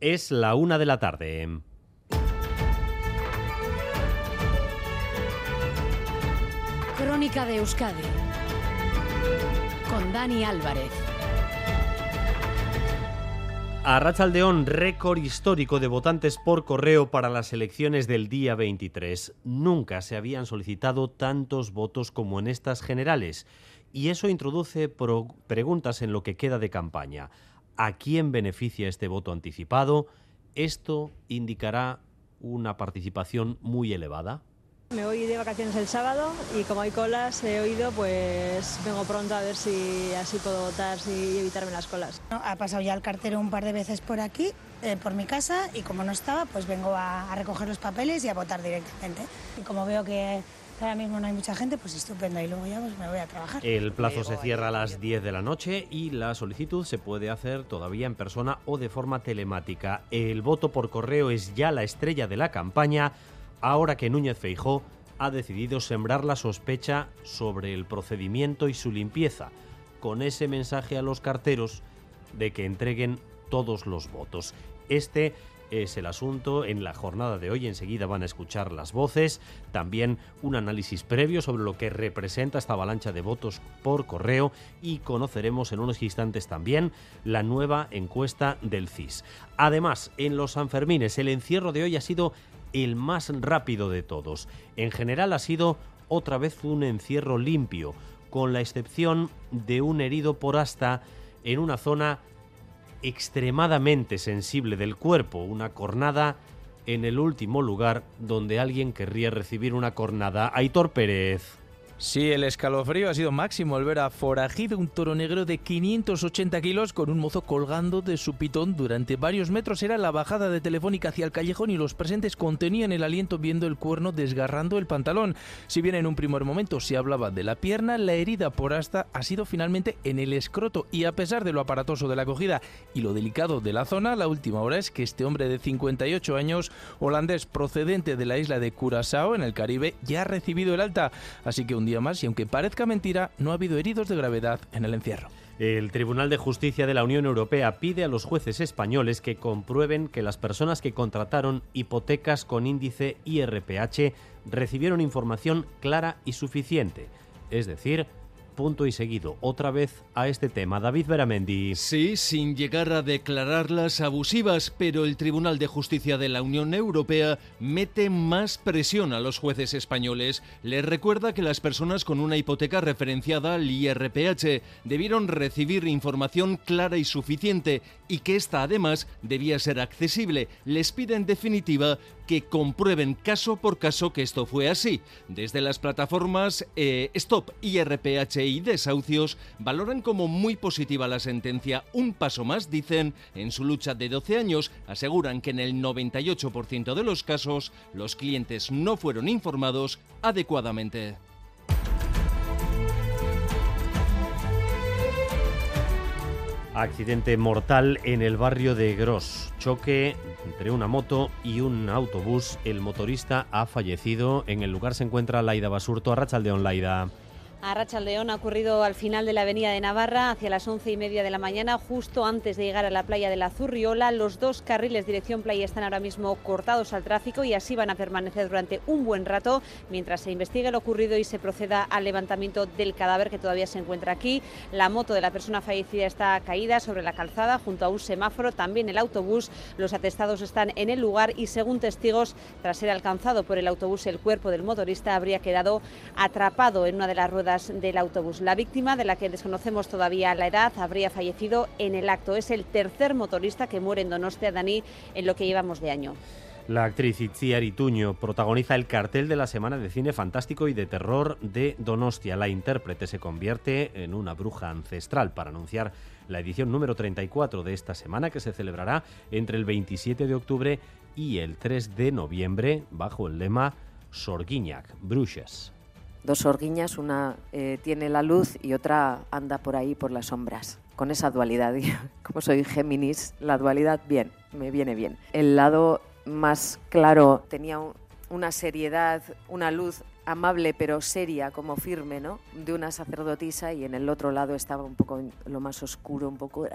Es la una de la tarde. Crónica de Euskadi con Dani Álvarez. A Rachaldeón, récord histórico de votantes por correo para las elecciones del día 23. Nunca se habían solicitado tantos votos como en estas generales. Y eso introduce preguntas en lo que queda de campaña. ¿A quién beneficia este voto anticipado? ¿Esto indicará una participación muy elevada? Me voy de vacaciones el sábado y como hay colas he oído, pues vengo pronto a ver si así puedo votar y evitarme las colas. Ha pasado ya el cartero un par de veces por aquí, eh, por mi casa, y como no estaba, pues vengo a, recoger los papeles y a votar directamente. Y como veo que ahora mismo no hay mucha gente, pues estupendo, y luego ya pues me voy a trabajar. El plazo se cierra a las 10 de la noche y la solicitud se puede hacer todavía en persona o de forma telemática. El voto por correo es ya la estrella de la campaña ahora que Núñez Feijó ha decidido sembrar la sospecha sobre el procedimiento y su limpieza, con ese mensaje a los carteros de que entreguen todos los votos. Este es el asunto. En la jornada de hoy enseguida van a escuchar las voces, también un análisis previo sobre lo que representa esta avalancha de votos por correo y conoceremos en unos instantes también la nueva encuesta del CIS. Además, en los Sanfermines el encierro de hoy ha sido el más rápido de todos. En general ha sido otra vez un encierro limpio, con la excepción de un herido por asta en una zona extremadamente sensible del cuerpo, una cornada en el último lugar donde alguien querría recibir una cornada. Aitor Pérez. Sí, el escalofrío ha sido máximo al ver a forajido un toro negro de 580 kilos con un mozo colgando de su pitón durante varios metros. Era la bajada de Telefónica hacia el callejón y los presentes contenían el aliento viendo el cuerno desgarrando el pantalón. Si bien en un primer momento se hablaba de la pierna, la herida por asta ha sido finalmente en el escroto y a pesar de lo aparatoso de la acogida y lo delicado de la zona, la última hora es que este hombre de 58 años, holandés procedente de la isla de Curazao en el Caribe, ya ha recibido el alta. Así que un y aunque parezca mentira, no ha habido heridos de gravedad en el encierro. El Tribunal de Justicia de la Unión Europea pide a los jueces españoles que comprueben que las personas que contrataron hipotecas con índice IRPH recibieron información clara y suficiente, es decir, punto y seguido otra vez a este tema. David Beramendi. Sí, sin llegar a declararlas abusivas, pero el Tribunal de Justicia de la Unión Europea mete más presión a los jueces españoles. Les recuerda que las personas con una hipoteca referenciada al IRPH debieron recibir información clara y suficiente y que esta además debía ser accesible. Les pide en definitiva que comprueben caso por caso que esto fue así. Desde las plataformas eh, Stop IRPH y Desahucios valoran como muy positiva la sentencia. Un paso más, dicen, en su lucha de 12 años, aseguran que en el 98% de los casos los clientes no fueron informados adecuadamente. Accidente mortal en el barrio de Gros. Choque entre una moto y un autobús. El motorista ha fallecido. En el lugar se encuentra Laida Basurto. Arrachaldeón, Laida. A León ha ocurrido al final de la avenida de Navarra, hacia las once y media de la mañana, justo antes de llegar a la playa de la Zurriola. Los dos carriles dirección playa están ahora mismo cortados al tráfico y así van a permanecer durante un buen rato mientras se investigue lo ocurrido y se proceda al levantamiento del cadáver que todavía se encuentra aquí. La moto de la persona fallecida está caída sobre la calzada junto a un semáforo, también el autobús. Los atestados están en el lugar y según testigos, tras ser alcanzado por el autobús, el cuerpo del motorista habría quedado atrapado en una de las ruedas del autobús. La víctima, de la que desconocemos todavía la edad, habría fallecido en el acto. Es el tercer motorista que muere en Donostia, Dani, en lo que llevamos de año. La actriz Itziar Ituño protagoniza el cartel de la Semana de Cine Fantástico y de Terror de Donostia. La intérprete se convierte en una bruja ancestral para anunciar la edición número 34 de esta semana que se celebrará entre el 27 de octubre y el 3 de noviembre bajo el lema Sorguiñac, Brujas dos orguiñas, una eh, tiene la luz y otra anda por ahí por las sombras, con esa dualidad. Como soy Géminis, la dualidad bien, me viene bien. El lado más claro tenía una seriedad, una luz amable pero seria, como firme, ¿no? De una sacerdotisa y en el otro lado estaba un poco lo más oscuro, un poco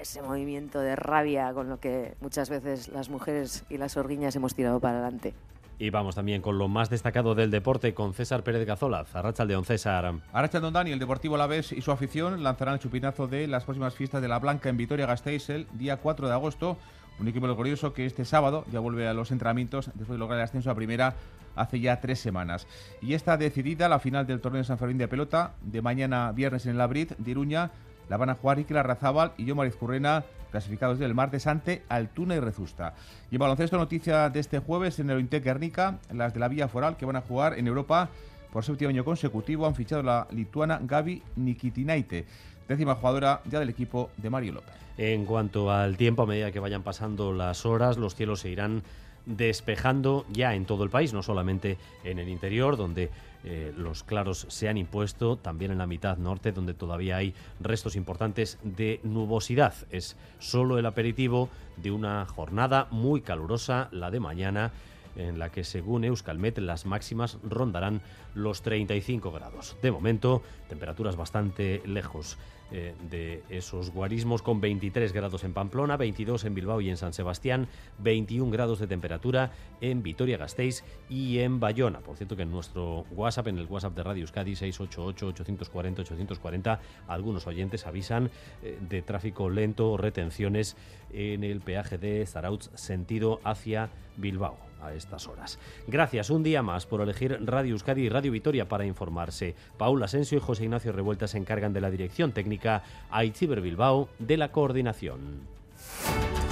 ese movimiento de rabia con lo que muchas veces las mujeres y las orguiñas hemos tirado para adelante. Y vamos también con lo más destacado del deporte con César Pérez Gazolaz. Arrachaldeón, César. Arrachaldeón Dani, el Deportivo Alavés y su afición lanzarán el chupinazo de las próximas fiestas de la Blanca en Vitoria-Gasteiz el día 4 de agosto. Un equipo glorioso que este sábado ya vuelve a los entrenamientos después de lograr el ascenso a primera hace ya tres semanas. Y está decidida la final del torneo de San Fermín de pelota de mañana viernes en el Abrid de Iruña. La van a jugar Iker Razábal y yo Mariz Currena clasificados del martes ante Altuna y Rezusta. Y en baloncesto, noticia de este jueves en el Ointec Guernica, las de la Vía Foral que van a jugar en Europa por séptimo año consecutivo han fichado la lituana Gaby Nikitinaite, décima jugadora ya del equipo de Mario López. En cuanto al tiempo, a medida que vayan pasando las horas, los cielos se irán despejando ya en todo el país, no solamente en el interior, donde eh, los claros se han impuesto, también en la mitad norte, donde todavía hay restos importantes de nubosidad. Es solo el aperitivo de una jornada muy calurosa, la de mañana en la que según Euskalmet las máximas rondarán los 35 grados. De momento, temperaturas bastante lejos eh, de esos guarismos con 23 grados en Pamplona, 22 en Bilbao y en San Sebastián, 21 grados de temperatura en Vitoria-Gasteiz y en Bayona. Por cierto que en nuestro WhatsApp, en el WhatsApp de Radio Euskadi 688-840-840, algunos oyentes avisan eh, de tráfico lento o retenciones en el peaje de Zarautz sentido hacia Bilbao a estas horas. Gracias un día más por elegir Radio Euskadi y Radio Vitoria para informarse. Paula Asensio y José Ignacio Revuelta se encargan de la dirección técnica, Aitziber Bilbao de la coordinación.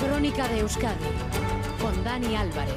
Crónica de Euskadi con Dani Álvarez.